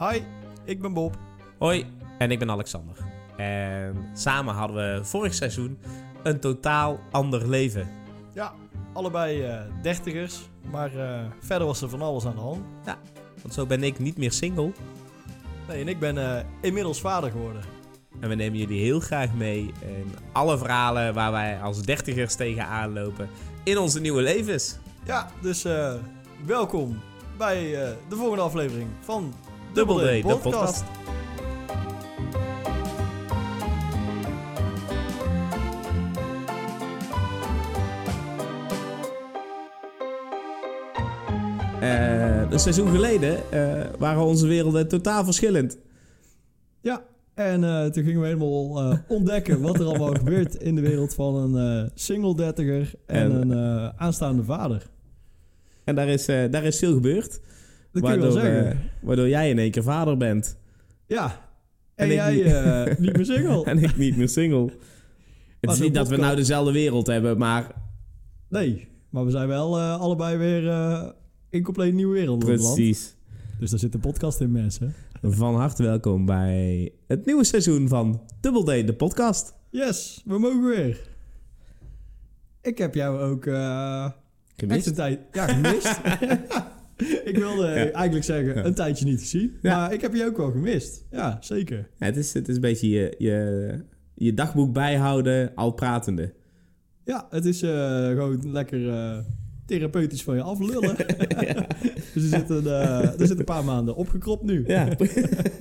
Hi, ik ben Bob. Hoi, en ik ben Alexander. En samen hadden we vorig seizoen een totaal ander leven. Ja, allebei eh, dertigers, maar eh, verder was er van alles aan de hand. Want zo ben ik niet meer single. Nee, en ik ben eh, inmiddels vader geworden. En we nemen jullie heel graag mee in alle verhalen waar wij als dertigers tegenaan lopen in onze nieuwe levens. Ja, dus welkom bij de volgende aflevering van Double Day, de podcast. Eh, een seizoen geleden eh, waren onze werelden totaal verschillend. Ja, en eh, toen gingen we helemaal ontdekken wat er allemaal gebeurt in de wereld van een single dertiger en, En- een aanstaande vader. En daar is, daar is veel gebeurd. Dat kun je wel waardoor, zeggen. eh, waardoor jij in één keer vader bent. ja, en, jij niet. eh, niet meer single. En ik niet meer single. Het Maar is niet dat we nou dezelfde wereld hebben, maar Nee, maar we zijn wel eh, allebei weer in compleet nieuwe wereld precies. Dus daar zit een podcast in, mensen. Van harte welkom bij het nieuwe seizoen van Double Day, de podcast. Yes, we mogen weer. Ik heb jou ook echt Gemist? een tijd... Ja, gemist. ik wilde Ja. eigenlijk zeggen, Ja. een tijdje niet gezien. Ja. Maar ik heb je ook wel gemist. Ja, zeker. Het, is, het is een beetje je, je, je dagboek bijhouden, al pratende. Ja, het is eh, gewoon lekker eh, therapeutisch van je aflullen. dus er zitten, eh, er zitten een paar maanden opgekropt nu. Ja.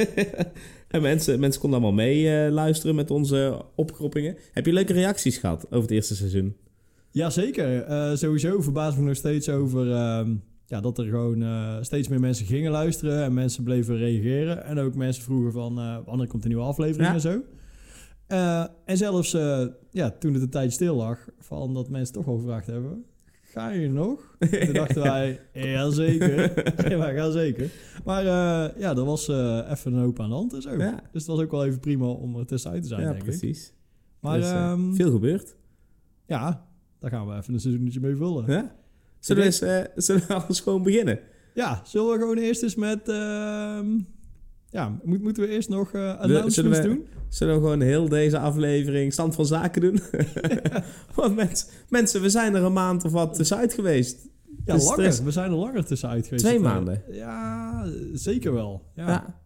en mensen, mensen konden allemaal mee luisteren met onze opkroppingen. Heb je leuke reacties gehad over het eerste seizoen? Jazeker. Sowieso verbaas me nog steeds over ehm, ja, dat er gewoon eh, steeds meer mensen gingen luisteren en mensen bleven reageren. En ook mensen vroegen van eh wanneer komt een nieuwe aflevering Ja. en zo. Eh, en zelfs ja, toen het een tijdje stil lag, van dat mensen toch wel gevraagd hebben: ga je nog? Toen dachten wij: jazeker. ja, wij gaan zeker. Maar ja, er was even een hoop aan de hand en zo. Ja, Dus het was ook wel even prima om er tussenuit te zijn, ja denk ik. precies. Maar Dus, eh, ehm, veel gebeurd. ja, daar gaan we even een seizoentje mee vullen. Ja? Zullen, we eens, eh, zullen we anders gewoon beginnen? Ja, zullen we gewoon eerst eens met... ehm, ja, moet, moeten we eerst nog zullen announcements we- doen? Zullen we gewoon heel deze aflevering stand van zaken doen? Want mens, mensen, we zijn er een maand of wat tussenuit geweest. Ja, Dus langer. er is- We zijn er langer tussenuit geweest. Twee eh, maanden. Ja, zeker wel. Ja. Ja.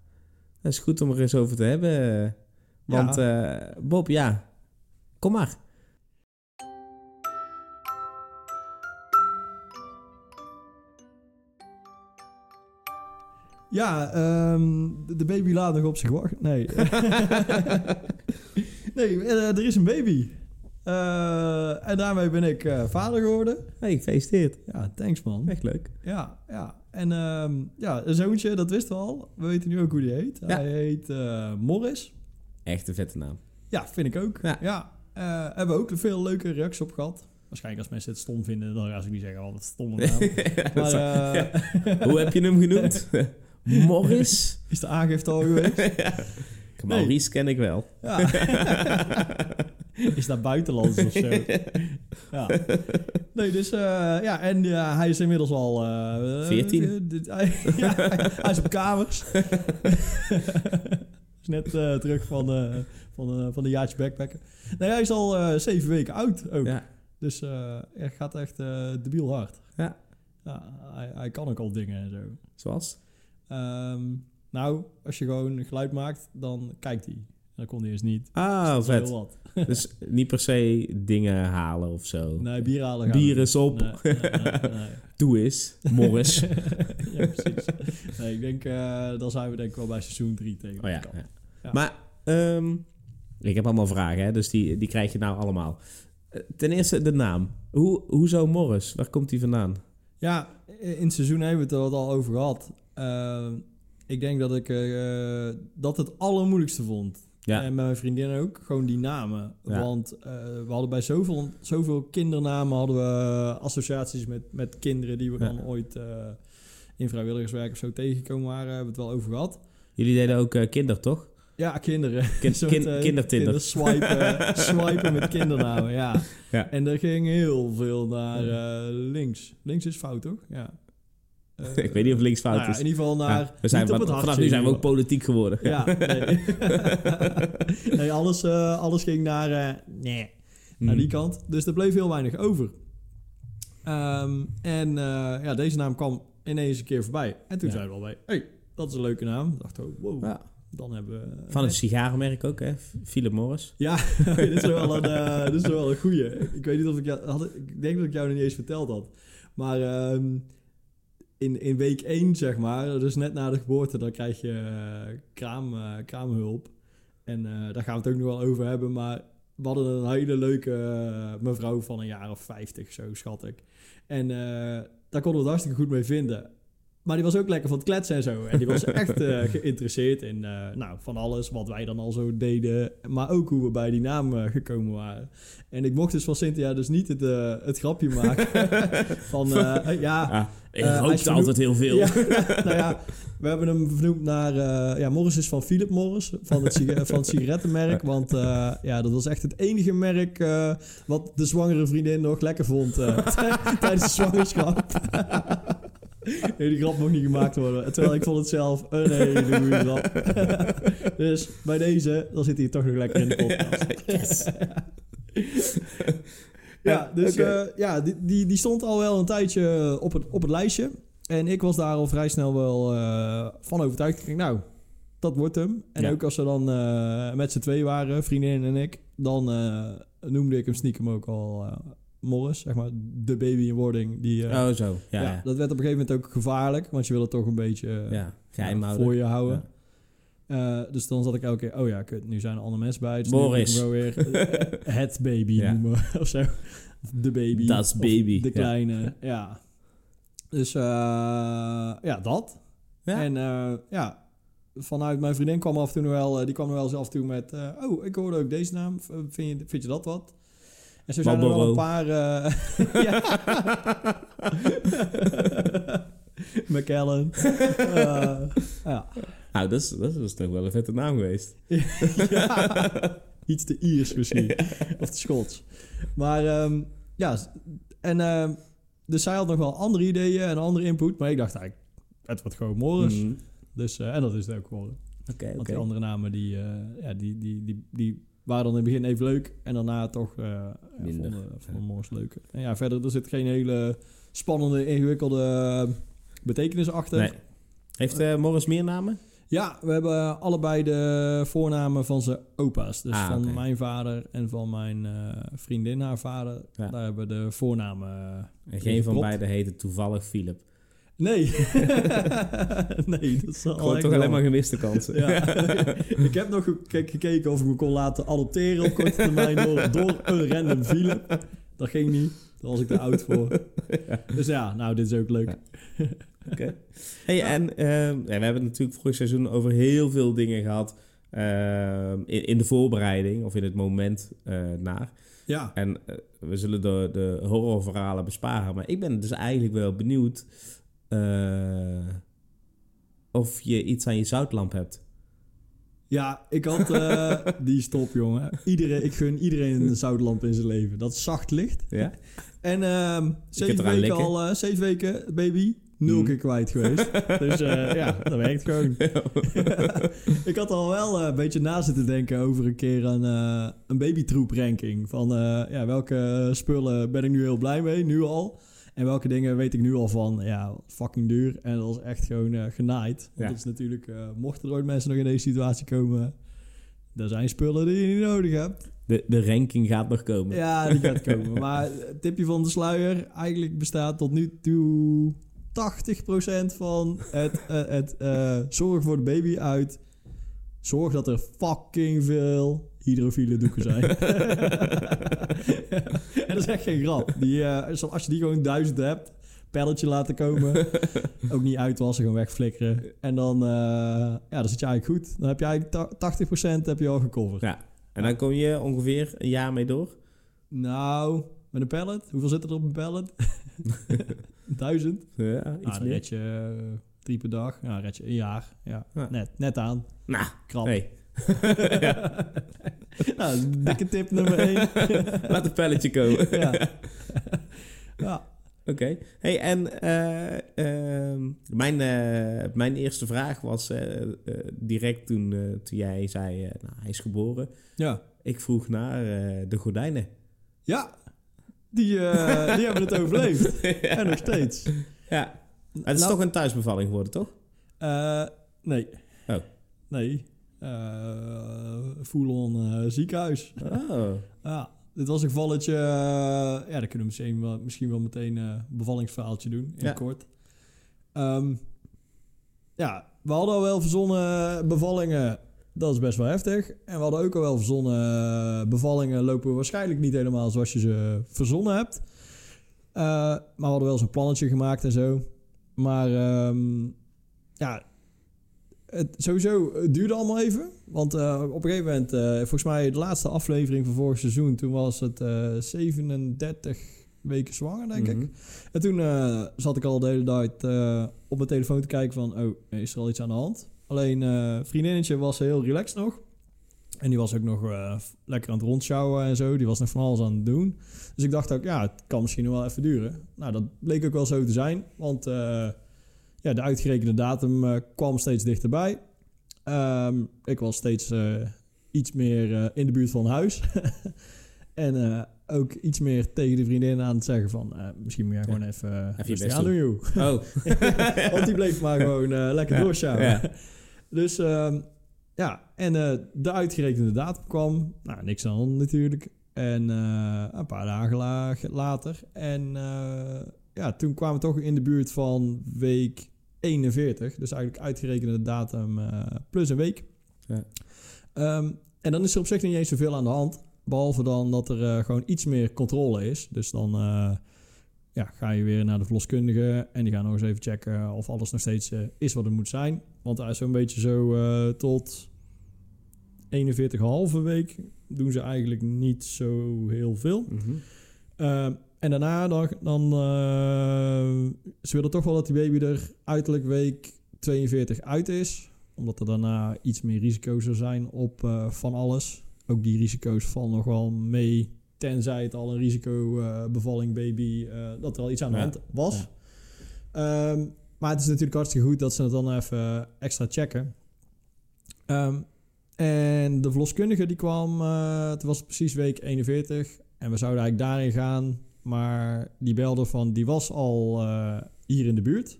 Dat is goed om er eens over te hebben. Want eh, Bob, ja, kom maar. Ja, ehm, de- baby laat nog op zich wachten. Nee. nee, eh, er is een baby. Eh, en daarmee ben ik eh, vader geworden. Hey, gefeliciteerd. Ja, thanks man. Echt leuk. Ja, ja. En ehm, ja, een zoontje, dat wisten we al. We weten nu ook hoe die heet. Ja. Hij heet eh, Morris. Echt een vette naam. Ja, vind ik ook. Ja. Ja. Eh, hebben we ook veel leuke reacties op gehad. Waarschijnlijk als mensen het stom vinden, dan gaan ze niet zeggen, wat een stomme naam. Maar eh, Hoe heb je hem genoemd? Morris? is de aangifte al geweest? ja. Maurice ken ik wel. Ja. is dat buitenlands of zo? Ja. Nee, dus eh, ja, en ja, hij is inmiddels al... eh, 14. eh, dit- hij, ja, hij is op kamers. is net eh, terug van, eh, van, eh, van een jaartje backpacken. Nee, hij is al eh, zeven weken oud ook. Ja. Dus eh hij gaat echt eh debiel hard. Ja. Ja, hij, hij kan ook al dingen en zo. Zoals? Ehm, nou, als je gewoon geluid maakt, dan kijkt hij. Dat kon hij eerst niet. Ah, is vet. wat. Dus niet per se dingen halen of zo. Nee, bier halen Bier is op. Nee, nee, nee, nee. Doe eens. Morris. ja, precies. Nee, ik denk, eh, dan zijn we denk ik wel bij seizoen 3 tegen Oh ja. Maar ehm, ik heb allemaal vragen, hè, dus die, die krijg je nou allemaal. Eh, Ten eerste de naam. Hoe, hoezo Morris? Waar komt die vandaan? Ja, in het seizoen hebben we het er al over gehad. Eh, ik denk dat ik eh, dat het allermoeilijkste vond. Ja. En met mijn vriendin ook, gewoon die namen. Ja. Want eh, we hadden bij zoveel, zoveel kindernamen hadden we associaties met, met kinderen die we Ja. dan ooit in vrijwilligerswerk of zo tegengekomen waren. Hebben we het wel over gehad. Jullie deden ook kinder, toch? Ja, kinderen. Kin- Een soort, kin- eh, kindertinder. kinderswipen, swipen met kindernamen, ja. Ja. En er ging heel veel naar links. Links is fout, toch? Ja. Ik weet niet of links fout nou ja, is. in ieder geval naar... We zijn van- hartje vanaf nu zijn we ook politiek geworden. Ja, nee. nee alles, eh, alles ging naar... eh, nee, naar die Mm. kant. Dus er bleef heel weinig over. Ehm, en eh, ja, deze naam kwam ineens een keer voorbij. En toen Ja. zeiden we al bij, hey, dat is een leuke naam. Ik dacht, oh, wow, Ja. dan hebben we... Van het sigarenmerk ook, hè? Philip Morris. Ja, dit is wel een, dit is wel een goeie. Ik weet niet of ik jou... Had, ik denk dat ik jou nog niet eens verteld had. Maar ehm, in, in week 1, zeg maar, dus net na de geboorte, dan krijg je eh, kraam, eh, kraamhulp. En eh, daar gaan we het ook nog wel over hebben. Maar we hadden een hele leuke mevrouw van een jaar of 50, zo schat ik. En daar konden we het hartstikke goed mee vinden. Maar die was ook lekker van het kletsen en zo. En die was echt eh, geïnteresseerd in eh, nou, van alles wat wij dan al zo deden. Maar ook hoe we bij die naam eh, gekomen waren. En ik mocht dus van Cynthia dus niet het, het grapje maken. van ja, Ah, ik vernoemd- altijd heel veel. ja, nou ja, we hebben hem vernoemd naar... ja, Morris is van Philip Morris, van het, van het sigarettenmerk. Want ja, dat was echt het enige merk wat de zwangere vriendin nog lekker vond tijdens de zwangerschap. nee, die grap mocht niet gemaakt worden. Terwijl ik vond het zelf een hele goede grap. dus bij deze, dan zit hij toch nog lekker in de podcast. Ja, dus eh, ja, die, die, die stond al wel een tijdje op het, op het lijstje. En ik was daar al vrij snel wel eh, van overtuigd. Ik denk, nou, dat wordt hem. En Ja. ook als we dan eh, met z'n twee waren, vriendin en ik, dan noemde ik hem stiekem ook al Morris, zeg maar, de baby in wording. Die, eh, Oh, zo. Ja, ja, ja. dat werd op een gegeven moment ook gevaarlijk, want je wil het toch een beetje eh, ja. Geheim houden. voor je houden. Eh, dus dan zat ik elke keer, oh ja, kut, nu zijn er andere mensen bij. Dus Boris. Nu weer het baby noemen of zo. De baby. Of baby, De kleine, ja. Dus ja, dat. Ja. En ja, vanuit mijn vriendin kwam af en toe nog wel, die kwam nog wel eens af en toe met, oh, ik hoorde ook deze naam. Vind je, vind je dat wat? En zo zijn er wel een paar... eh ja. McKellen. Eh, ja. Nou, dat is, dat is toch wel een vette naam geweest. ja. Iets te Iers misschien. Of te Schots. Maar ehm, ja, en ehm, dus zij had nog wel andere ideeën en andere input. Maar ik dacht eigenlijk, het wordt gewoon Morris. Mhm. Dus, eh, en dat is het ook geworden. Oké, Want oké. die andere namen, die, ja, die, die, die, die waren dan in het begin even leuk. En daarna toch Minder. vonden, vonden. Morris leuker. En ja, verder, er zit geen hele spannende, ingewikkelde eh, betekenis achter. Nee. Heeft eh, Morris meer namen? Ja, we hebben allebei de voornamen van zijn opa's. Dus Ah, van mijn vader en van mijn eh, vriendin, haar vader. Ja. Daar hebben we de voornamen. En geen van beiden heette toevallig Philip. Nee. nee, dat is al Gewoon toch alleen maar gemiste kansen. Ja. ik heb nog ge- gekeken of ik me kon laten adopteren op korte termijn door, door een random Philip. Dat ging niet. Daar was ik te oud voor. Dus ja, nou, dit is ook leuk. Ja. Oké. Hey, en ehm, we hebben het natuurlijk vorig seizoen over heel veel dingen gehad ehm, in, in de voorbereiding of in het moment eh naar. Ja. En eh, we zullen de, de horrorverhalen besparen, maar ik ben dus eigenlijk wel benieuwd of je iets aan je zoutlamp hebt. Ja, ik had eh, die stop, jongen. Iedereen, ik gun iedereen een zoutlamp in zijn leven. Dat is zacht licht. Ja? En ehm zeven weken likken. al, eh, zeven weken, baby, nul Mm. keer kwijt geweest. dus eh, ja, dat werkt gewoon. ik had al wel eh, een beetje na zitten denken over een keer een, eh, een babytroep ranking. Van eh, ja, welke spullen ben ik nu heel blij mee, nu al. En welke dingen weet ik nu al van, ja, fucking duur. En dat is echt gewoon eh, genaaid. Want Ja. is natuurlijk, eh, mochten er ooit mensen nog in deze situatie komen... Er zijn spullen die je niet nodig hebt. De, de ranking gaat nog komen. Ja, die gaat komen. Maar het tipje van de sluier, eigenlijk bestaat tot nu toe 80% van het, eh, het eh, zorg voor de baby uit. Zorg dat er fucking veel hydrofiele doeken zijn. en dat is echt geen grap. Die, zo- als je die gewoon duizend hebt, pelletje laten komen. ook niet uitwassen, gewoon wegflikkeren. En dan, eh, ja, dan zit je eigenlijk goed. Dan heb je eigenlijk ta- 80% heb je al gecoverd. Ja. En dan kom je ongeveer een jaar mee door. Nou, met een pallet. Hoeveel zit er op een pallet? Duizend. Ja, iets Nou, dan red je eh, drie per dag. Ja, red je een jaar. Ja, Ja. Net, net aan. Nou, Krap. hey, nou, dikke tip nummer één. laat een pelletje komen. ja. ja. Oké. Hey, en eh, ehm, mijn, eh, mijn eerste vraag was eh, direct toen, toen jij zei, nou, hij is geboren. Ja. Ik vroeg naar de gordijnen. Ja, die, die hebben het overleefd. En nog steeds. Ja. Het is Nou, toch een thuisbevalling geworden, toch? nee. Oh. Nee. Eh Full-on eh, ziekenhuis. Oh. Ja, dit was een gevalletje. eh, ja, dan kunnen we misschien wel, misschien wel meteen een bevallingsverhaaltje doen, in Ja. kort. Ehm, ja, we hadden al wel verzonnen bevallingen. Dat is best wel heftig. En we hadden ook al wel verzonnen bevallingen. Lopen waarschijnlijk niet helemaal zoals je ze verzonnen hebt. Maar we hadden wel zo'n plannetje gemaakt en zo. Maar ehm, ja, het, sowieso, het duurde allemaal even. Want eh, op een gegeven moment, eh, volgens mij de laatste aflevering van vorig seizoen, toen was het eh 37 weken zwanger, denk ik. Mhm. En toen eh, zat ik al de hele tijd eh, op mijn telefoon te kijken van, oh, is er al iets aan de hand? Alleen eh vriendinnetje was heel relaxed nog. En die was ook nog eh, lekker aan het rondschouwen en zo. Die was nog van alles aan het doen. Dus ik dacht ook, ja, het kan misschien nog wel even duren. Nou, dat bleek ook wel zo te zijn. Want eh, ja, de uitgerekende datum eh, kwam steeds dichterbij. Ehm, ik was steeds eh, iets meer eh, in de buurt van huis. en ook iets meer tegen de vriendin aan het zeggen van... misschien moet jij gewoon even, uh, Even je doen, joh. Oh. Want die bleef maar gewoon lekker Ja, doorsjouwen. ja. Dus ehm, ja, en de uitgerekende datum kwam. Nou, niks aan natuurlijk. En een paar dagen la- later. En ja, toen kwamen we toch in de buurt van week 41. Dus eigenlijk uitgerekende datum eh, plus een week. Ja. Ehm, en dan is er op zich niet eens zoveel aan de hand. Behalve dan dat er eh, gewoon iets meer controle is. Dus dan eh, ja, ga je weer naar de verloskundige. En die gaan nog eens even checken of alles nog steeds is wat het moet zijn. Want hij is zo'n beetje zo tot 41,5 week doen ze eigenlijk niet zo heel veel. Mhm. Ehm, en daarna dan, dan eh, ze willen toch wel dat die baby er uiterlijk week 42 uit is. Omdat er daarna iets meer risico's er zijn op eh, van alles. Ook die risico's vallen nog wel mee. Tenzij het al een risicobevalling baby, eh, dat er al iets aan de hand was. Ja. Ehm, maar het is natuurlijk hartstikke goed dat ze het dan even extra checken. Ehm, en de verloskundige die kwam, het was precies week 41. En we zouden eigenlijk daarin gaan. Maar die belde van, die was al eh, hier in de buurt.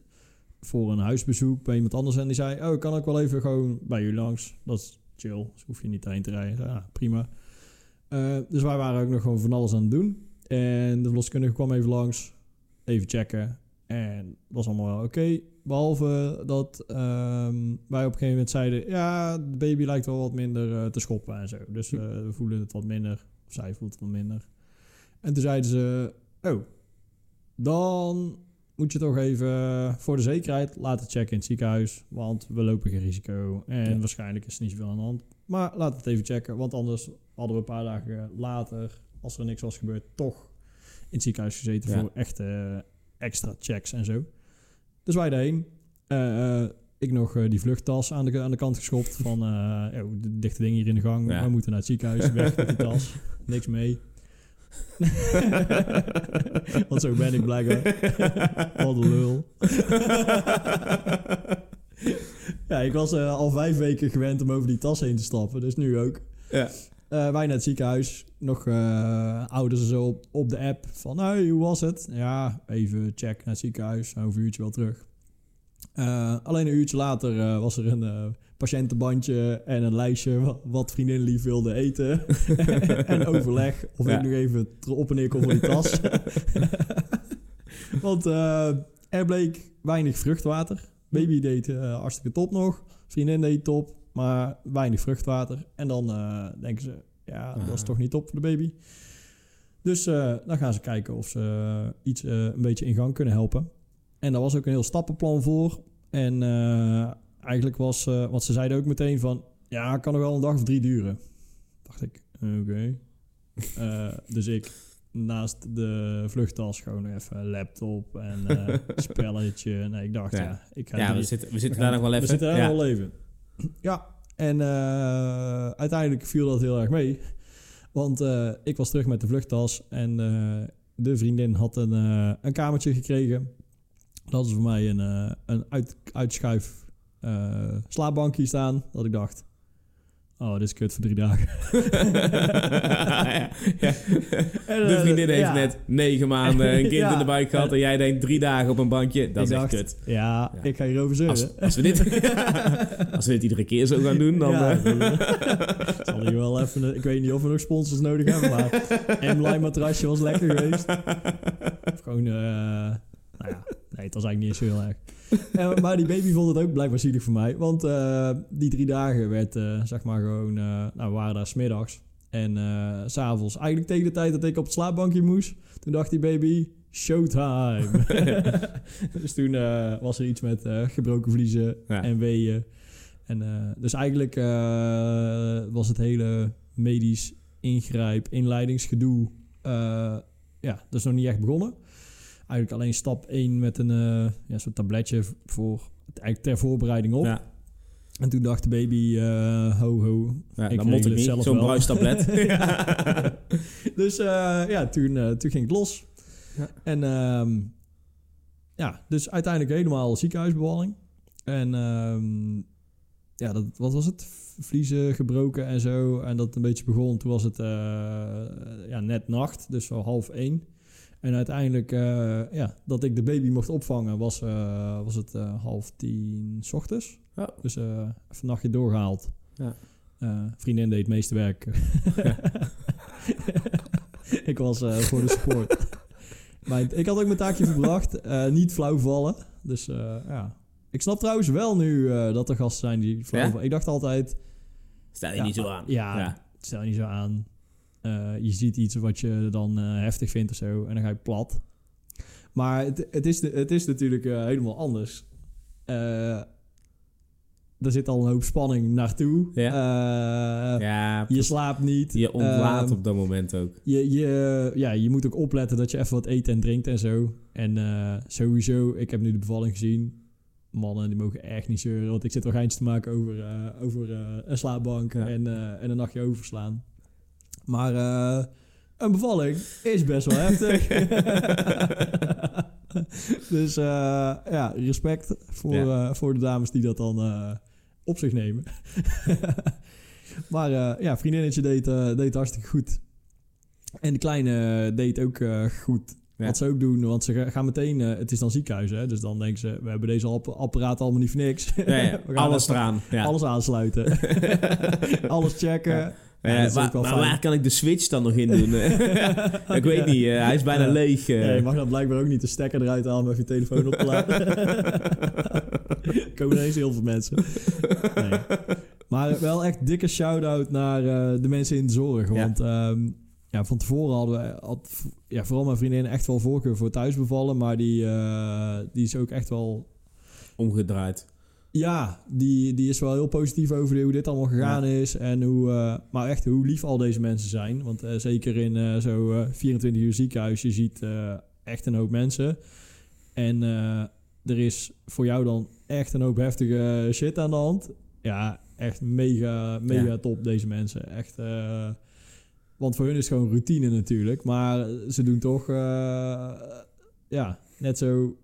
Voor een huisbezoek bij iemand anders. En die zei, oh, ik kan ook wel even gewoon bij jullie langs. Dat is chill, dus hoef je niet heen te rijden. Ja, prima. Eh, dus wij waren ook nog gewoon van alles aan het doen. En de verloskundige kwam even langs. Even checken. En dat was allemaal wel oké. Behalve dat ehm, wij op een gegeven moment zeiden... Ja, de baby lijkt wel wat minder eh, te schoppen en zo. Dus we voelen het wat minder. Of zij voelt het wat minder. En toen zeiden ze... Oh, dan moet je toch even voor de zekerheid laten checken in het ziekenhuis. Want we lopen geen risico. En Ja. waarschijnlijk is er niet zoveel aan de hand. Maar laat het even checken. Want anders hadden we een paar dagen later... Als er niks was gebeurd, toch in het ziekenhuis gezeten... Ja. voor echte extra checks en zo. Dus wij daarheen. Eh, eh, ik nog eh, die vluchttas aan de, aan de kant geschopt. Van, oh, de dichte ding hier in de gang. Ja. We moeten naar het ziekenhuis. Weg met die tas. Niks mee. Want zo ben ik blijkbaar. Wat een lul. ja, ik was eh, al vijf weken gewend om over die tas heen te stappen. Dus nu ook. Ja. Eh, wij naar het ziekenhuis. Nog eh, ouders en zo op, op de app. Van, hey, hoe was het? Ja, even check naar het ziekenhuis. Over een uurtje wel terug. Alleen een uurtje later was er een patiëntenbandje en een lijstje wat, vriendin lief wilde eten. en overleg of Ja. ik nog even op en neer kon voor die tas. Want eh, er bleek weinig vruchtwater. Baby deed eh, hartstikke top nog. Vriendin deed top, maar weinig vruchtwater. En dan eh, denken ze, ja, dat is Ah. toch niet top voor de baby. Dus dan gaan ze kijken of ze iets een beetje in gang kunnen helpen. En daar was ook een heel stappenplan voor. En eigenlijk was, eh want ze zeiden ook meteen van, ja, kan nog wel een dag of drie duren. Dacht ik, oké. Eh, dus ik naast de vluchttas gewoon even laptop en eh spelletje. Nee, ik dacht, ja, Ja. ik ga Ja, we zitten, we zitten we daar nog wel even. We zitten daar ja. nog wel even. Ja, en uiteindelijk viel dat heel erg mee. Want ik was terug met de vluchttas en de vriendin had een, een kamertje gekregen. Dat ze voor mij een, een uit, uitschuif eh, slaapbankje staan. Dat ik dacht, oh, dit is kut voor drie dagen. ja, ja. En, De eh, vriendin heeft ja. net negen maanden een kind in de buik gehad en jij denkt drie dagen op een bankje. Dat Ik is echt kut. Ja, ik ga hierover zeuren. Als, als, we dit, als we dit iedere keer zo gaan doen, dan... Eh, zal hier wel even... ik weet niet of we nog sponsors nodig hebben, maar... M-Line matrasje was lekker geweest. Of gewoon... ja, nee, het was eigenlijk niet eens heel erg. En, maar die baby vond het ook blijkbaar zielig voor mij. Want eh, die drie dagen werd, eh, zeg maar, gewoon... eh, nou, we waren daar smiddags. En eh, s s'avonds, eigenlijk tegen de tijd dat ik op het slaapbankje moest... Toen dacht die baby... Showtime. dus toen eh, was er iets met eh, gebroken vliezen Ja. en weeën. En, eh, dus eigenlijk eh, was het hele medisch ingrijp, inleidingsgedoe... eh, ja, dat is nog niet echt begonnen. Eigenlijk alleen stap 1 met een eh ja, soort tabletje voor, eigenlijk ter voorbereiding op. ja, En toen dacht de baby, eh, ho ho. ja, Ik dan moet ik niet. zelf Zo'n bruistablet. dus eh, ja, toen, toen ging het los. Ja. En ehm, ja, dus uiteindelijk helemaal ziekenhuisbevalling. En ehm, ja, dat, wat was het? Vliezen gebroken en zo. En dat een beetje begon. Toen was het ja, net nacht, dus zo half één. En uiteindelijk, eh, ja, dat ik de baby mocht opvangen, was, eh, was het eh, half tien 's ochtends. Oh. Dus even een nachtje doorgehaald. Ja. Vriendin deed het meeste werk. ik was voor de support. maar ik had ook mijn taakje verbracht. niet flauw vallen. Dus ja. Ik snap trouwens wel nu dat er gasten zijn die flauw Ja? vallen. Ik dacht altijd, Stel je Ja, niet zo aan. ja, ja. stel niet zo aan. Eh, je ziet iets wat je dan eh, heftig vindt of zo. En dan ga je plat. Maar het, het, is, de- het is natuurlijk eh, helemaal anders. Er zit al een hoop spanning naartoe. Eh, Ja, Je slaapt niet. je ontlaat Ehm, op dat moment ook. je, je, ja, je moet ook opletten dat je even wat eet en drinkt en zo. En sowieso, ik heb nu de bevalling gezien. Mannen die mogen echt niet zeuren. Want ik zit wel geintjes te maken over, over een slaapbank Ja. en, en een nachtje overslaan. Maar eh, een bevalling is best wel heftig. dus eh, ja, respect voor, Ja. eh, voor de dames die dat dan op zich nemen. maar ja, vriendinnetje deed, deed hartstikke goed. En de kleine deed ook goed. Ja. Wat ze ook doen, want ze ga- gaan meteen... het is dan ziekenhuis, hè? Dus dan denken ze... We hebben deze app- apparaat allemaal niet voor niks. Ja, ja, We gaan alles eraan. Ja. Alles aansluiten. alles checken. Ja. Maar waar kan ik de switch dan nog in doen? ik weet niet, eh, hij is bijna Ja. leeg. eh. Ja, je mag dan blijkbaar ook niet de stekker eruit halen om even je telefoon op te laden. Komen ineens heel veel mensen. Nee. Maar wel echt dikke shout-out naar eh, de mensen in de zorg. Want ehm, ja, van tevoren hadden we... Had, ja, vooral mijn vriendin echt wel voorkeur voor thuisbevallen. Maar die, die is ook echt wel... Omgedraaid. Ja, die, die is wel heel positief over hoe dit allemaal gegaan is. En hoe, eh, maar echt hoe lief al deze mensen zijn. Want eh, zeker in eh, zo eh, 24 uur ziekenhuis, je ziet eh, echt een hoop mensen. En er is voor jou dan echt een hoop heftige shit aan de hand. Ja, echt mega, mega Ja. top deze mensen. Echt, want voor hun is het gewoon routine natuurlijk. Maar ze doen toch, ja, net zo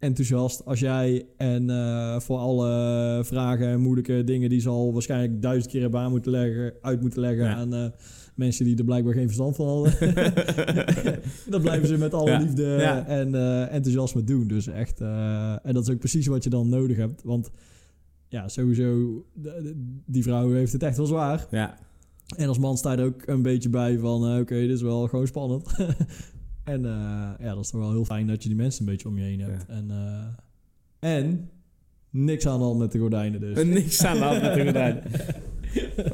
enthousiast als jij. En eh, voor alle vragen en moeilijke dingen die ze al waarschijnlijk duizend keer hebben aan moeten leggen, uit moeten leggen Ja. aan eh, mensen die er blijkbaar geen verstand van hadden. dat blijven ze met alle Ja. liefde Ja. en eh, enthousiasme doen. Dus echt, en dat is ook precies wat je dan nodig hebt. Want ja, sowieso, die vrouw heeft het echt wel zwaar. Ja, En als man sta je er ook een beetje bij van, oké, dit is wel gewoon spannend. en eh, ja, dat is toch wel heel fijn dat je die mensen een beetje om je heen hebt. En, eh, en niks aan de hand met de gordijnen dus. niks aan de hand met de gordijnen.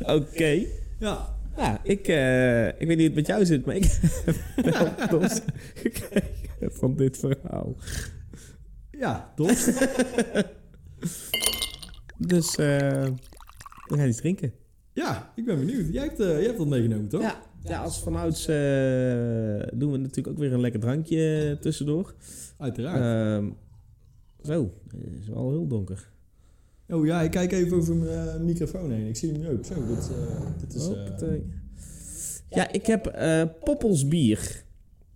Oké. Ja, Ja, ik, eh, ik weet niet hoe het met jou zit, maar ik heb wel dorst gekregen van dit verhaal. ja, dorst. Dus eh, we gaan iets drinken. ja, ik ben benieuwd. Jij hebt, eh, jij hebt dat meegenomen, toch? Ja, ja als vanouds eh, doen we natuurlijk ook weer een lekker drankje tussendoor. Uiteraard. Ehm, zo, het is wel heel donker. oh ja, ik kijk even over mijn eh, microfoon heen. Ik zie hem nu ook. Zo, dit, eh, dit is... eh. Ja, ik heb eh Poppels bier.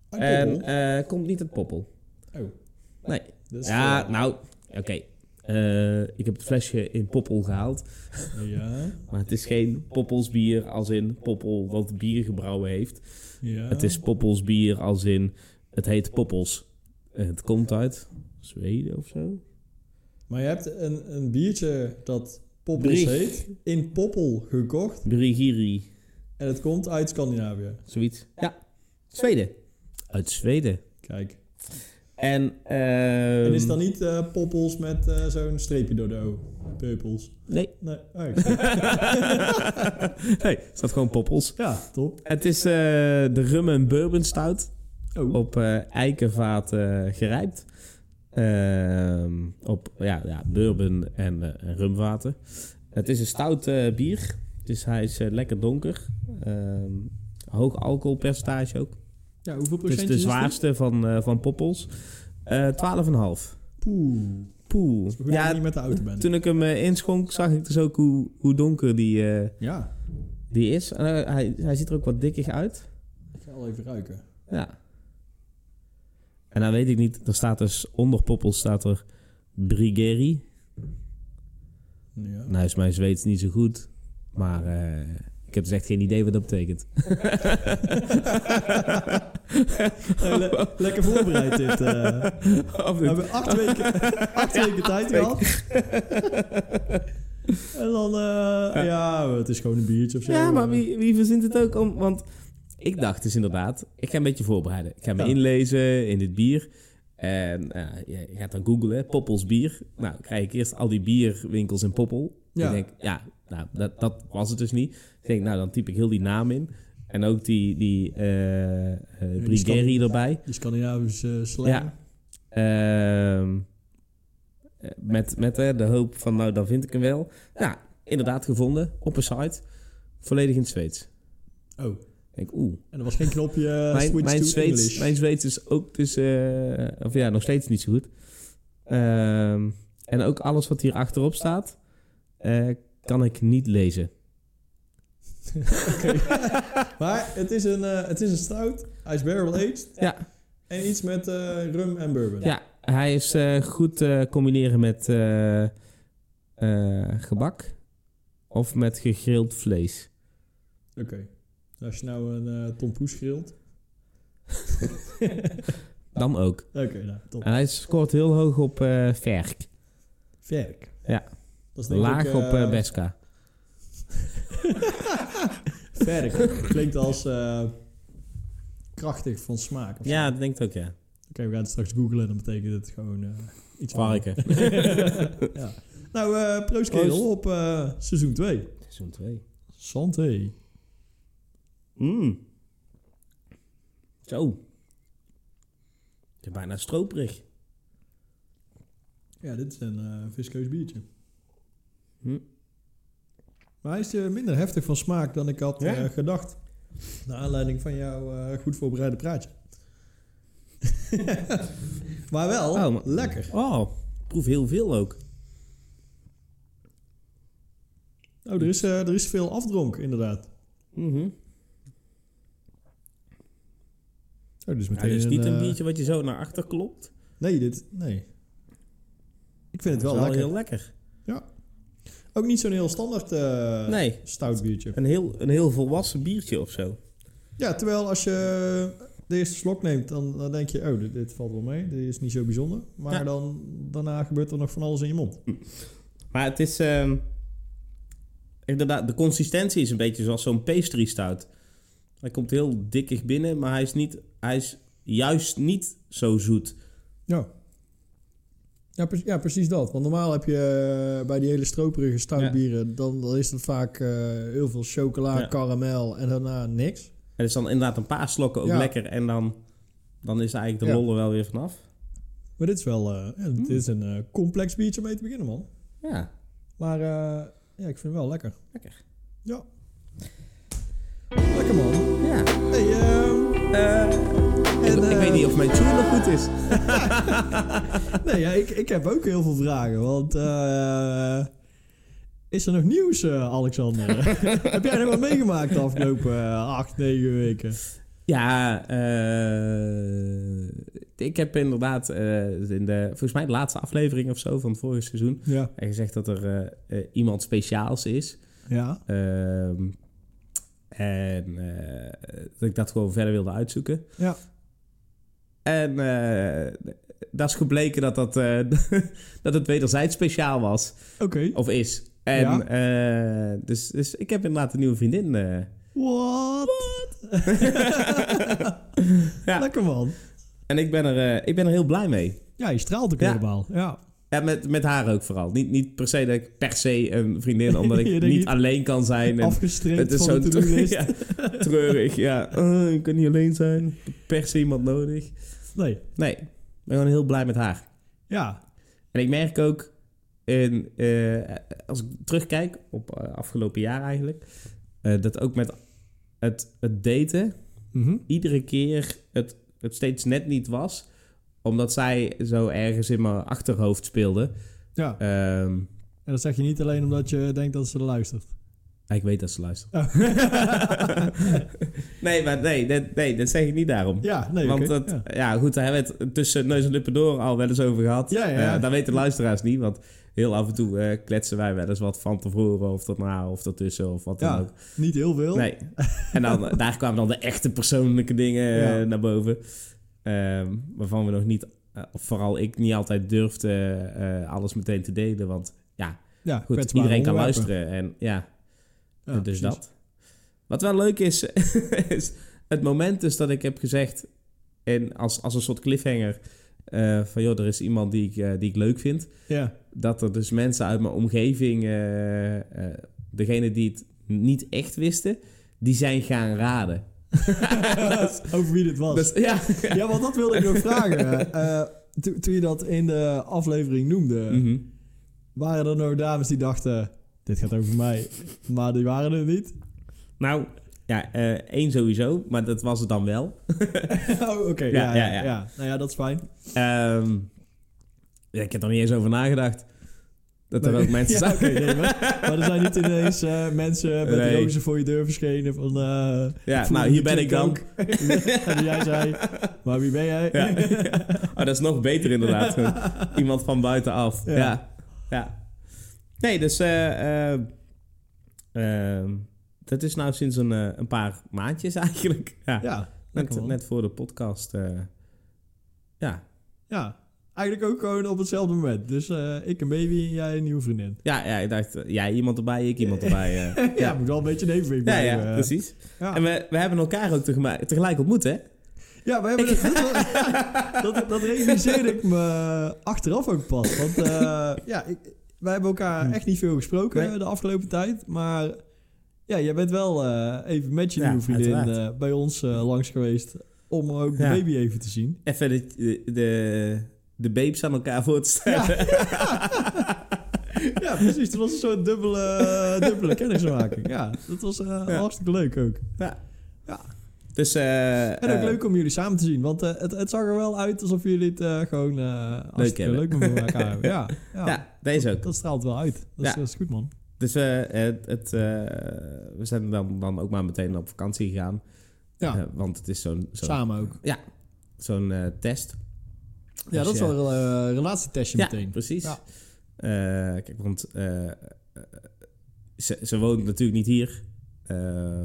Uit En eh, komt niet uit Poppel. Oh. Nee. Dus, ja, nou, oké. Eh, ik heb het flesje in Poppel gehaald. Ja, Maar het is geen Poppels bier als in Poppel dat bier gebrouwen heeft. ja. Het is Poppels bier als in het heet Poppels. Eh, het komt uit Zweden of zo. Maar je hebt een, een biertje dat Poppels heet, in Poppel gekocht. Brigiri, En het komt uit Scandinavië. zoiets. Ja, Zweden. Uit Zweden. Kijk. En, ehm, en is dan niet eh, Poppels met eh, zo'n streepje door de O? Peupels. Nee. Nee. Oh, nee, het staat gewoon Poppels. ja, top. Het is eh, de rum en bourbon stout. Oh. Op eh, eikenvaat eh, gerijpt. Ehm, op ja, ja, bourbon en eh, rumvaten. Het is een stout eh, bier. Dus hij is lekker donker. Ehm, hoog alcoholpercentage ook. Ja, hoeveel is de zwaarste van, eh, van Poppels. Eh 12,5. Poeh. Poeh. Ja, niet met de auto toen ik hem eh, inschonk, zag ik dus ook hoe, hoe donker die, Ja. die is. En, hij, hij ziet er ook wat dikkig uit. Ik ga al even ruiken. Ja. En dan weet ik niet, er staat dus onder Poppels staat er Brigeri. Ja. Nou is mijn Zweeds niet zo goed, maar ik heb dus echt geen idee wat dat betekent. Eh, le- lekker voorbereid dit. eh. We hebben acht weken, acht weken tijd gehad. en dan, eh, ja, het is gewoon een biertje of zo. Ja, maar wie, wie verzint het ook om? Want ik dacht dus inderdaad, ik ga een beetje voorbereiden. Ik ga me inlezen in dit bier. En eh, je je gaat dan googlen, Poppels bier. Nou, dan krijg ik eerst al die bierwinkels in Poppel. Ja. Ik denk, ja, nou, dat, dat was het dus niet. Ik denk, nou, dan typ ik heel die naam in. En ook die, die eh eh, Brigeri Scan- erbij. Die Scandinavische slang. Ja. Ehm, eh, met met eh, de hoop van, nou, dan vind ik hem wel. Ja, inderdaad gevonden op een site. Volledig in het Zweeds. Oh, en denk, oeh. er was geen knopje uh, mijn, mijn, Zweeds, English. mijn Zweeds is ook dus... eh, of ja, nog steeds niet zo goed. Ehm, en ook alles wat hier achterop staat... eh, kan ik niet lezen. Oké. maar het is, een, eh, het is een stout. Hij is barrel aged. Ja. En iets met eh, rum en bourbon. Ja, hij is eh, goed te combineren met gebak... of met gegrild vlees. Oké. Als je nou een tompoes grilt. Dan ook. Oké, nou, top. En hij scoort heel hoog op Verk. Verk. Ja. Dat is denk Laag ik, op Beska. Verk. Klinkt als eh, krachtig van smaak. of zo. Ja, dat denk ik ook, ja. Oké, we gaan het straks googlen. Dan betekent het gewoon eh, iets Varken. ja. Nou, eh proost kerel op seizoen 2. Seizoen 2. Santé. Mm. Zo. Het is bijna stroperig. Ja, dit is een viskeus biertje. Hm. Maar hij is eh, minder heftig van smaak dan ik had Ja? eh, gedacht. Naar aanleiding van jouw eh, goed voorbereide praatje. maar wel Oh, maar- lekker. Oh, ik proef heel veel ook. Oh, er is, eh, er is veel afdronk, inderdaad. Mhm. Oh, dus Ja, meteen dit is niet een biertje wat je zo naar achter klopt. Nee, dit... Nee. Ik vind het wel, is lekker. heel lekker. Ook niet zo'n heel standaard Nee, stout biertje. een heel, een heel volwassen biertje of zo. Ja, terwijl als je de eerste slok neemt, dan, dan denk je... Oh, dit, dit valt wel mee. Dit is niet zo bijzonder. Maar Ja. dan, daarna gebeurt er nog van alles in je mond. Maar het is... ehm, inderdaad, de consistentie is een beetje zoals zo'n pastry stout. Hij komt heel dikkig binnen, maar hij is, niet, hij is juist niet zo zoet. Ja. Ja, pre- ja, precies dat. Want normaal heb je eh, bij die hele stroperige stoutbieren... Dan, dan is het vaak eh, heel veel chocola, karamel en daarna niks. Het is dan inderdaad een paar slokken ook lekker en dan, dan is eigenlijk de lol er wel weer vanaf. Maar dit is wel... ja, dit Mm. is een complex biertje om mee te beginnen, man. Ja, Maar ja, ik vind het wel lekker. lekker. Ja. Lekker, man. Of mijn tune nog goed is. nee, ja, ik, ik heb ook heel veel vragen. Want eh, is er nog nieuws, eh, Alexander? heb jij nog wat meegemaakt de afgelopen eh, acht, negen weken? Ja, eh, ik heb inderdaad eh, in de, volgens mij de laatste aflevering of zo van het vorige seizoen Ja. gezegd dat er iemand speciaals is. Ja. Ehm, en eh, dat ik dat gewoon verder wilde uitzoeken. Ja. En eh, dat is gebleken dat, dat, eh, dat het wederzijds speciaal was. Oké. Of is. En Ja. eh, dus, dus ik heb inderdaad een nieuwe vriendin. eh. What? Ja. Lekker man. en ik ben, er, ik ben er heel blij mee. Ja, je straalt ook Ja. helemaal. Ja. Ja, met, met haar ook vooral. Niet, niet per se dat ik per se een vriendin, omdat ik niet, alleen kan zijn. En Afgestreept het is van zo de to-do-list. ja, treurig. Ja, Oh, ik kan niet alleen zijn. Ik heb per se iemand nodig. Nee. Nee, ik ben gewoon heel blij met haar. Ja. En ik merk ook, in, eh, als ik terugkijk op eh, afgelopen jaar eigenlijk, eh, dat ook met het, het daten Mhm. iedere keer het, het steeds net niet was, omdat zij zo ergens in mijn achterhoofd speelde. Ja. Ehm, En dat zeg je niet alleen omdat je denkt dat ze er luistert. ik weet dat ze luistert. Oh. nee, maar nee, dat, nee, dat zeg ik niet daarom. ja, nee, want dat, ja. ja. goed, daar hebben we het tussen neus en lippen door al wel eens over gehad. Ja, ja, dat weten de luisteraars niet, want heel af en toe eh, kletsen wij wel eens wat van tevoren of daarna of ertussen of wat dan ook. Niet heel veel. Nee. En dan, daar kwamen dan de echte persoonlijke dingen eh, naar boven. Ehm, waarvan we nog niet, eh, vooral ik niet altijd durfde eh, alles meteen te delen. Want ja, Ja, goed, iedereen kan luisteren. En ja, Ja, dus precies. dat. Wat wel leuk is, is het moment dus dat ik heb gezegd, en als, als een soort cliffhanger, eh, van joh, er is iemand die ik, die ik leuk vind. Ja. Dat er dus mensen uit mijn omgeving, eh degene die het niet echt wisten, die zijn gaan raden. Over wie dit was. Dus, ja. Ja, want dat wilde ik nog vragen. Eh, to- toen je dat in de aflevering noemde, Mhm. waren er nog dames die dachten... Dit gaat over mij. Maar die waren er niet. Nou, ja, eh, één sowieso, maar dat was het dan wel. oh, oké. Ja, ja, ja, ja, ja, ja. Nou ja, dat is fijn. Ehm, ik heb er niet eens over nagedacht. Dat er Nee. ook mensen Ja, zijn. nee, maar, maar er zijn niet ineens eh, mensen met Nee. rozen voor je deur verschenen van... eh, Ja, nou, hier ben ik dan. en jij zei, maar wie ben jij? Ja. Oh, dat is nog beter inderdaad. Iemand van buitenaf. Ja. Ja. ja. Nee, dus... ehm, dat is nou sinds een, een paar maandjes eigenlijk. Ja, net, net voor de podcast. ja. Ja, eigenlijk ook gewoon op hetzelfde moment. Dus eh, ik een baby en jij een nieuwe vriendin. Ja, ja, ik dacht, eh, jij iemand erbij, ik iemand erbij. eh. ja, moet wel een beetje een evenwicht ja, blijven. ja, precies. Ja. En we, we hebben elkaar ook tegelijk ontmoet, hè? Ja, we hebben dat, dat, dat realiseerde ik me achteraf ook pas. Want eh, ja, ik, wij hebben elkaar echt niet veel gesproken Nee. de afgelopen tijd. Maar ja, jij bent wel even met je nieuwe vriendin bij ons langs geweest. Om ook de baby even te zien. Even de, de, de, de babes aan elkaar voor te stellen. Ja, precies. Het was een soort dubbele, dubbele kennismaking. Ja, dat was eh, Ja. hartstikke leuk ook. Ja. Ja. Dus, eh, En ook eh, leuk om jullie samen te zien. Want het, het zag er wel uit alsof jullie het gewoon hartstikke hebben. leuk met elkaar hebben. Ja, ja. Ja, deze ook. Dat straalt wel uit. Dat, is, Ja. dat is goed, man. Dus het, het, we zijn dan, dan ook maar meteen op vakantie gegaan. Ja, want het is zo'n zo'n samen ook. zo'n eh, test. Ja, Dus dat is wel een eh, relatietestje Ja, meteen. precies. Ja. Eh, kijk, want eh, ze, ze woont natuurlijk niet hier.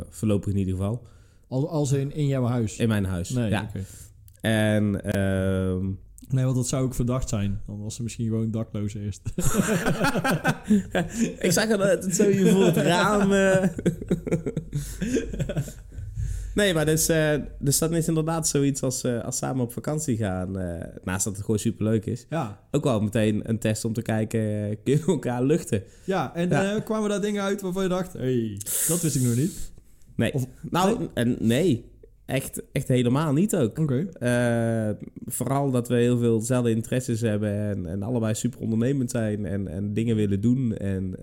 Voorlopig in ieder geval. Als, als in, in jouw huis. In mijn huis. Nee, ja. En ehm, nee, want dat zou ook verdacht zijn. Dan was ze misschien gewoon dakloos eerst. ik zag er het zo hier voor het raam. eh. Nee, maar dus, eh, dus dat is inderdaad zoiets als, eh, als samen op vakantie gaan. eh, naast dat het gewoon superleuk is. ja. Ook wel meteen een test om te kijken, kunnen we elkaar luchten? Ja, en Ja. kwamen daar dingen uit waarvan je dacht... hey, dat wist ik nog niet. Nee. Of- nou, nee? En nee. Echt, echt helemaal niet ook. Oké. Vooral dat we heel veel dezelfde interesses hebben en, en allebei super ondernemend zijn en, en dingen willen doen en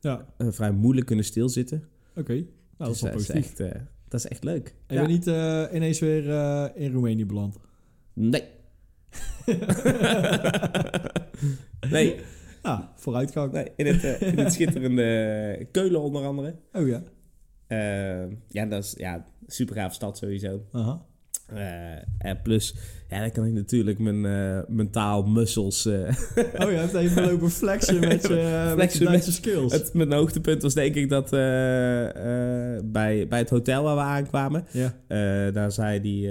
Ja, vrij moeilijk kunnen stilzitten. oké. Nou, dat is wel Dus positief. echt, dat is echt leuk. En je bent niet eh, ineens weer eh, in Roemenië beland? Nee. nee. Ja, vooruitgang. nee. In, het, eh, in het schitterende Keulen onder andere. Oh ja. Ja, dat is ja, super gaaf stad sowieso. Aha. Eh, en plus, ja, dan kan ik natuurlijk mijn eh, mentaal muscles... eh, Oh, je hebt even lopen flexen met je, met je Flexen met- Duitse skills. het, mijn hoogtepunt was denk ik dat bij, bij het hotel waar we aankwamen... ja. daar zei die,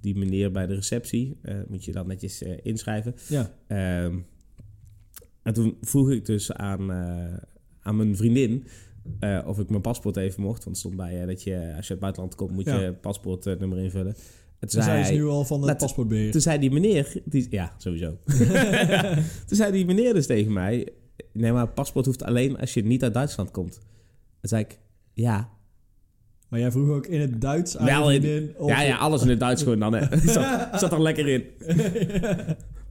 die meneer bij de receptie... moet je dan netjes inschrijven. Ja. Ehm, en toen vroeg ik dus aan, aan mijn vriendin eh, of ik mijn paspoort even mocht. Want het stond bij eh, dat je, als je uit het buitenland komt, moet Ja. je paspoortnummer invullen. Toen zijn zei, ze hij, nu al van het paspoortbeheer. toen zei die meneer, die, ja, sowieso. toen zei die meneer dus tegen mij, nee, maar paspoort hoeft alleen als je niet uit Duitsland komt. Toen zei ik, ja. Maar jij vroeg ook in het Duits aan Wel in- of- Ja, ja, alles in het Duits gewoon dan. Hè. zat, zat er lekker in.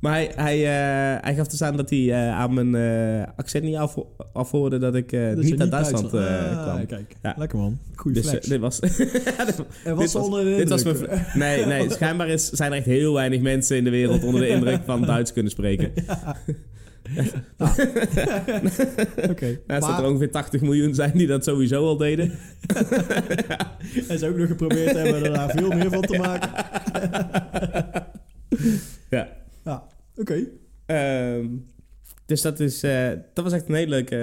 Maar hij, hij, eh, hij gaf dus aan dat hij eh, aan mijn eh, accent niet af, afhoorde dat ik niet uit Duitsland eh, Ah, kwam. Kijk, Ja. lekker man. Goeie Dus dit was... dit ze was- onder de dit was mijn... Nee, nee, schijnbaar is, zijn er echt heel weinig mensen in de wereld onder de indruk van Duits kunnen spreken. Oké. Naast dat er ongeveer 80 miljoen zijn die dat sowieso al deden. en ze ook nog geprobeerd hebben er daar veel meer van te maken. Oké. Ehm, dus dat, is, eh, dat was echt een hele leuke,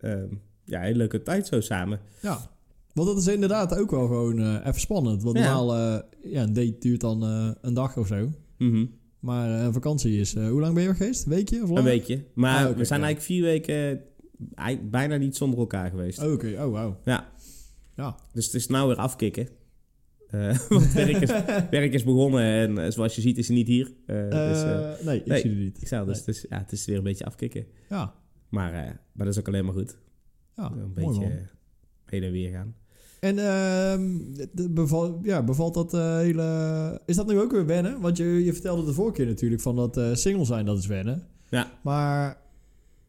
eh, ehm, ja, hele leuke tijd zo samen. Ja. Want dat is inderdaad ook wel gewoon eh, even spannend. Want Ja. normaal, ja, een date duurt dan een dag of zo. Mhm. Maar eh, een vakantie is... hoe lang ben je geweest? Een weekje of? Een weekje. Maar Ah, we zijn ja. eigenlijk vier weken bijna niet zonder elkaar geweest. Oké, oh wauw. Ja. Ja. Dus het is nou weer afkicken. Eh, want werk is, werk is begonnen en eh, zoals je ziet is hij niet hier. Eh, dus, nee, ik nee. zie het niet. ik al, dus het, is, ja, het is weer een beetje afkicken. Ja, Maar, maar dat is ook alleen maar goed. ja een mooi beetje man. heen en weer gaan. En ehm, de- beval, ja, bevalt dat hele... Is dat nu ook weer wennen? Want je, je vertelde de vorige keer natuurlijk van dat single zijn, dat is wennen. Ja. Maar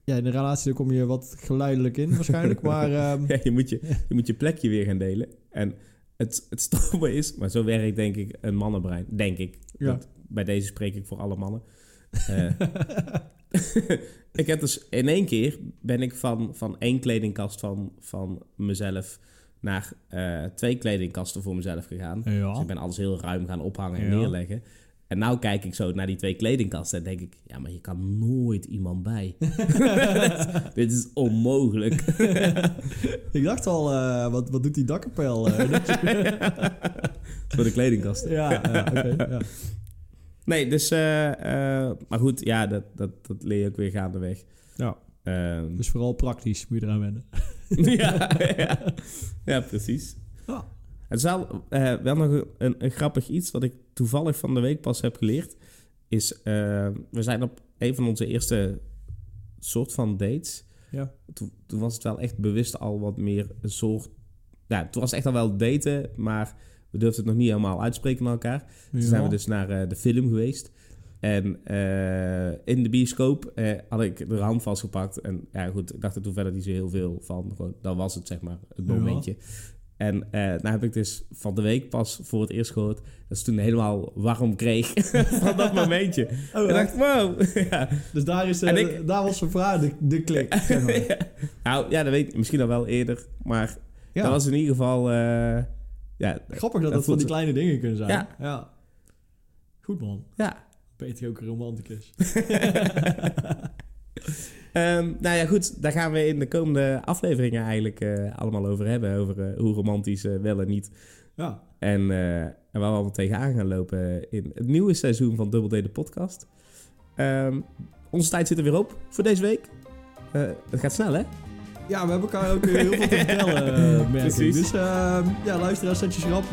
ja, in een relatie daar kom je wat geleidelijk in waarschijnlijk. maar ehm, Ja, je, moet je, je moet je plekje weer gaan delen. En het, het stomme is, maar zo werkt denk ik een mannenbrein. Denk ik. Ja. Want bij deze spreek ik voor alle mannen. Eh, ik heb dus in één keer ben ik van, van één kledingkast van, van mezelf naar eh, twee kledingkasten voor mezelf gegaan. Dus ik ben alles heel ruim gaan ophangen en Ja. neerleggen. En nou kijk ik zo naar die twee kledingkasten en denk ik... Ja, maar je kan nooit iemand bij. Dit is onmogelijk. Ik dacht al, eh, wat, wat doet die dakkapel? eh? Voor de kledingkasten. ja, ja oké. ja. Nee, dus... eh, maar goed, ja, dat, dat, dat leer je ook weer gaandeweg. Ja. Ehm, Dus vooral praktisch moet je eraan wennen. ja, ja. ja, precies. Ja. Is wel, eh, wel nog een, een grappig iets wat ik toevallig van de week pas heb geleerd. Is, eh, we zijn op een van onze eerste soort van dates. Ja. Toen, toen was het wel echt bewust al wat meer een soort... Ja, toen was het echt al wel daten, maar we durfden het nog niet helemaal uitspreken naar elkaar. Toen zijn we dus naar eh, de film geweest. En in de bioscoop had ik de hand vastgepakt. En ja, goed, ik dacht er toen verder niet zo heel veel van. Gewoon, dat was het, zeg maar, het Ja. En eh nou heb ik dus van de week pas voor het eerst gehoord... dat ze toen helemaal warm kreeg van dat momentje. Oh, dacht, wow. ja. Dus daar, is, En eh, ik- daar was zijn vraag de, de klik. zeg maar. Ja. Nou, ja, dat weet ik misschien al wel eerder. Maar Ja. dat was in ieder geval... eh, ja, Grappig dat dat dat van die kleine dingen kunnen zijn. Ja. ja. Goed man. ja. Peter ook een romanticus. Ehm, nou ja, goed. Daar gaan we in de komende afleveringen eigenlijk eh, allemaal over hebben. Over eh, hoe romantisch eh, wel en niet. Ja. En, en waar we allemaal tegenaan gaan lopen in het nieuwe seizoen van Double D de podcast. Ehm, onze tijd zit er weer op voor deze week. Het gaat snel, hè? Ja, we hebben elkaar ook heel veel te vertellen, merk ik. Precies. Dus ehm ja, luisteraars, zet je schrap.